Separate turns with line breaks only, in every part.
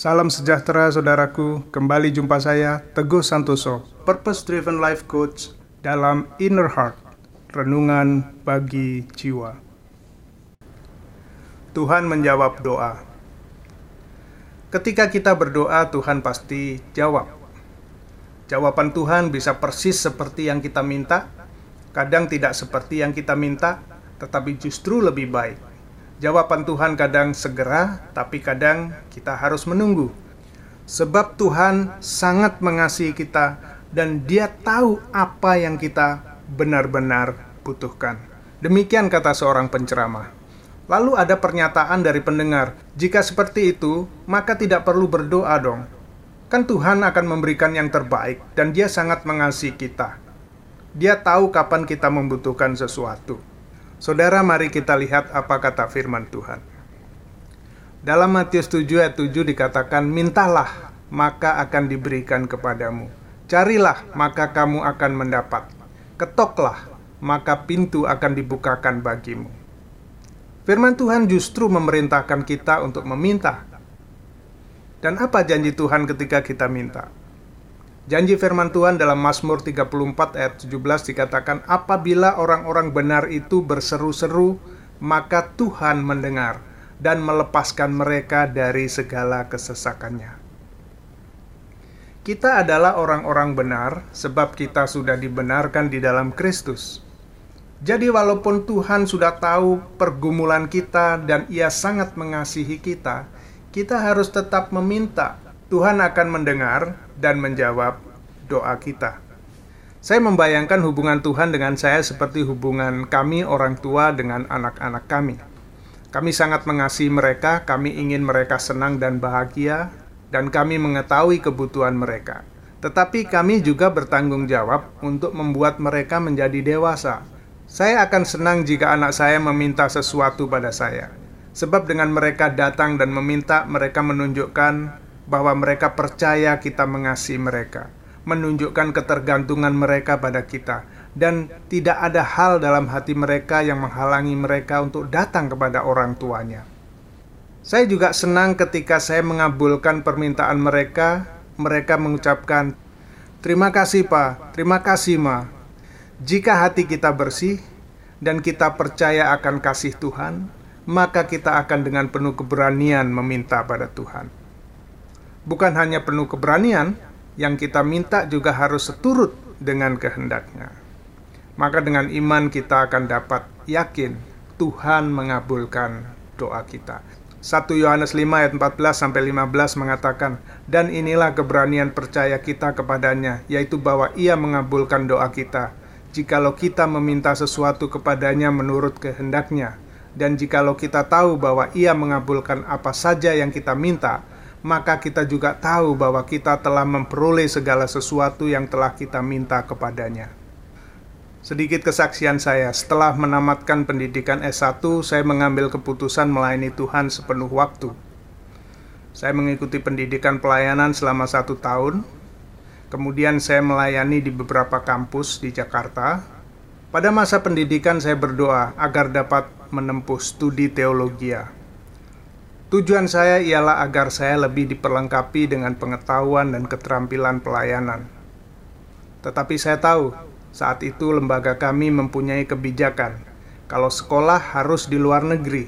Salam sejahtera saudaraku, kembali jumpa saya Teguh Santoso, Purpose Driven Life Coach dalam Inner Heart, Renungan bagi Jiwa. Tuhan menjawab doa. Ketika kita berdoa, Tuhan pasti jawab. Jawaban Tuhan bisa persis seperti yang kita minta, kadang tidak seperti yang kita minta, tetapi justru lebih baik Jawaban Tuhan kadang segera, tapi kadang kita harus menunggu. Sebab Tuhan sangat mengasihi kita dan Dia tahu apa yang kita benar-benar butuhkan. Demikian kata seorang penceramah. Lalu ada pernyataan dari pendengar, jika seperti itu, maka tidak perlu berdoa dong. Kan Tuhan akan memberikan yang terbaik dan Dia sangat mengasihi kita. Dia tahu kapan kita membutuhkan sesuatu. Saudara, mari kita lihat apa kata firman Tuhan. Dalam Matius 7 ayat 7 dikatakan, Mintalah, maka akan diberikan kepadamu. Carilah, maka kamu akan mendapat. Ketoklah, maka pintu akan dibukakan bagimu. Firman Tuhan justru memerintahkan kita untuk meminta. Dan apa janji Tuhan ketika kita minta? Janji firman Tuhan dalam Mazmur 34 ayat 17 dikatakan, Apabila orang-orang benar itu berseru-seru, maka Tuhan mendengar dan melepaskan mereka dari segala kesesakannya. Kita adalah orang-orang benar sebab kita sudah dibenarkan di dalam Kristus. Jadi walaupun Tuhan sudah tahu pergumulan kita dan ia sangat mengasihi kita, kita harus tetap meminta Tuhan akan mendengar dan menjawab doa kita. Saya membayangkan hubungan Tuhan dengan saya seperti hubungan kami orang tua dengan anak-anak kami. Kami sangat mengasihi mereka, kami ingin mereka senang dan bahagia, dan kami mengetahui kebutuhan mereka. Tetapi kami juga bertanggung jawab untuk membuat mereka menjadi dewasa. Saya akan senang jika anak saya meminta sesuatu pada saya, sebab dengan mereka datang dan meminta, mereka menunjukkan bahwa mereka percaya kita mengasihi mereka, menunjukkan ketergantungan mereka pada kita, dan tidak ada hal dalam hati mereka yang menghalangi mereka untuk datang kepada orang tuanya. Saya juga senang ketika saya mengabulkan permintaan mereka, mereka mengucapkan, "Terima kasih, Pak. Terima kasih, Ma." Jika hati kita bersih dan kita percaya akan kasih Tuhan, maka kita akan dengan penuh keberanian meminta pada Tuhan bukan hanya penuh keberanian, yang kita minta juga harus seturut dengan kehendaknya. Maka dengan iman kita akan dapat yakin Tuhan mengabulkan doa kita. 1 Yohanes 5 ayat 14 sampai 15 mengatakan, "Dan inilah keberanian percaya kita kepadanya, yaitu bahwa Ia mengabulkan doa kita, jikalau kita meminta sesuatu kepadanya menurut kehendaknya, dan jikalau kita tahu bahwa Ia mengabulkan apa saja yang kita minta, maka kita juga tahu bahwa kita telah memperoleh segala sesuatu yang telah kita minta kepadanya. Sedikit kesaksian saya, setelah menamatkan pendidikan S1, saya mengambil keputusan melayani Tuhan sepenuh waktu. Saya mengikuti pendidikan pelayanan selama satu tahun, kemudian saya melayani di beberapa kampus di Jakarta. Pada masa pendidikan saya berdoa agar dapat menempuh studi teologi. Tujuan saya ialah agar saya lebih diperlengkapi dengan pengetahuan dan keterampilan pelayanan. Tetapi saya tahu, saat itu lembaga kami mempunyai kebijakan kalau sekolah harus di luar negeri,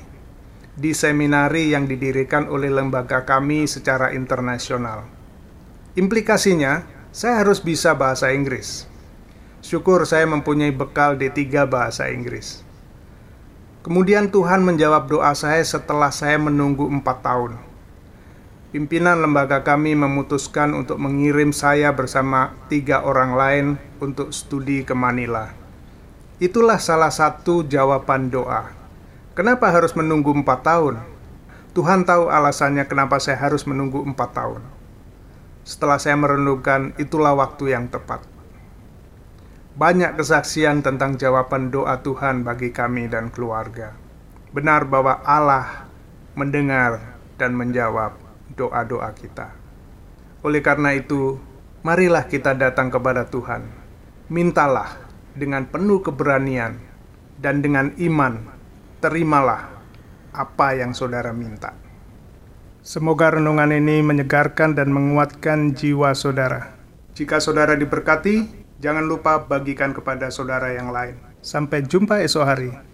di seminari yang didirikan oleh lembaga kami secara internasional. Implikasinya, saya harus bisa bahasa Inggris. Syukur saya mempunyai bekal D3 bahasa Inggris. Kemudian Tuhan menjawab doa saya setelah saya menunggu empat tahun. Pimpinan lembaga kami memutuskan untuk mengirim saya bersama tiga orang lain untuk studi ke Manila. Itulah salah satu jawaban doa. Kenapa harus menunggu empat tahun? Tuhan tahu alasannya kenapa saya harus menunggu empat tahun. Setelah saya merenungkan, itulah waktu yang tepat banyak kesaksian tentang jawaban doa Tuhan bagi kami dan keluarga. Benar bahwa Allah mendengar dan menjawab doa-doa kita. Oleh karena itu, marilah kita datang kepada Tuhan. Mintalah dengan penuh keberanian dan dengan iman, terimalah apa yang saudara minta. Semoga renungan ini menyegarkan dan menguatkan jiwa saudara. Jika saudara diberkati, jangan lupa bagikan kepada saudara yang lain. Sampai jumpa esok hari.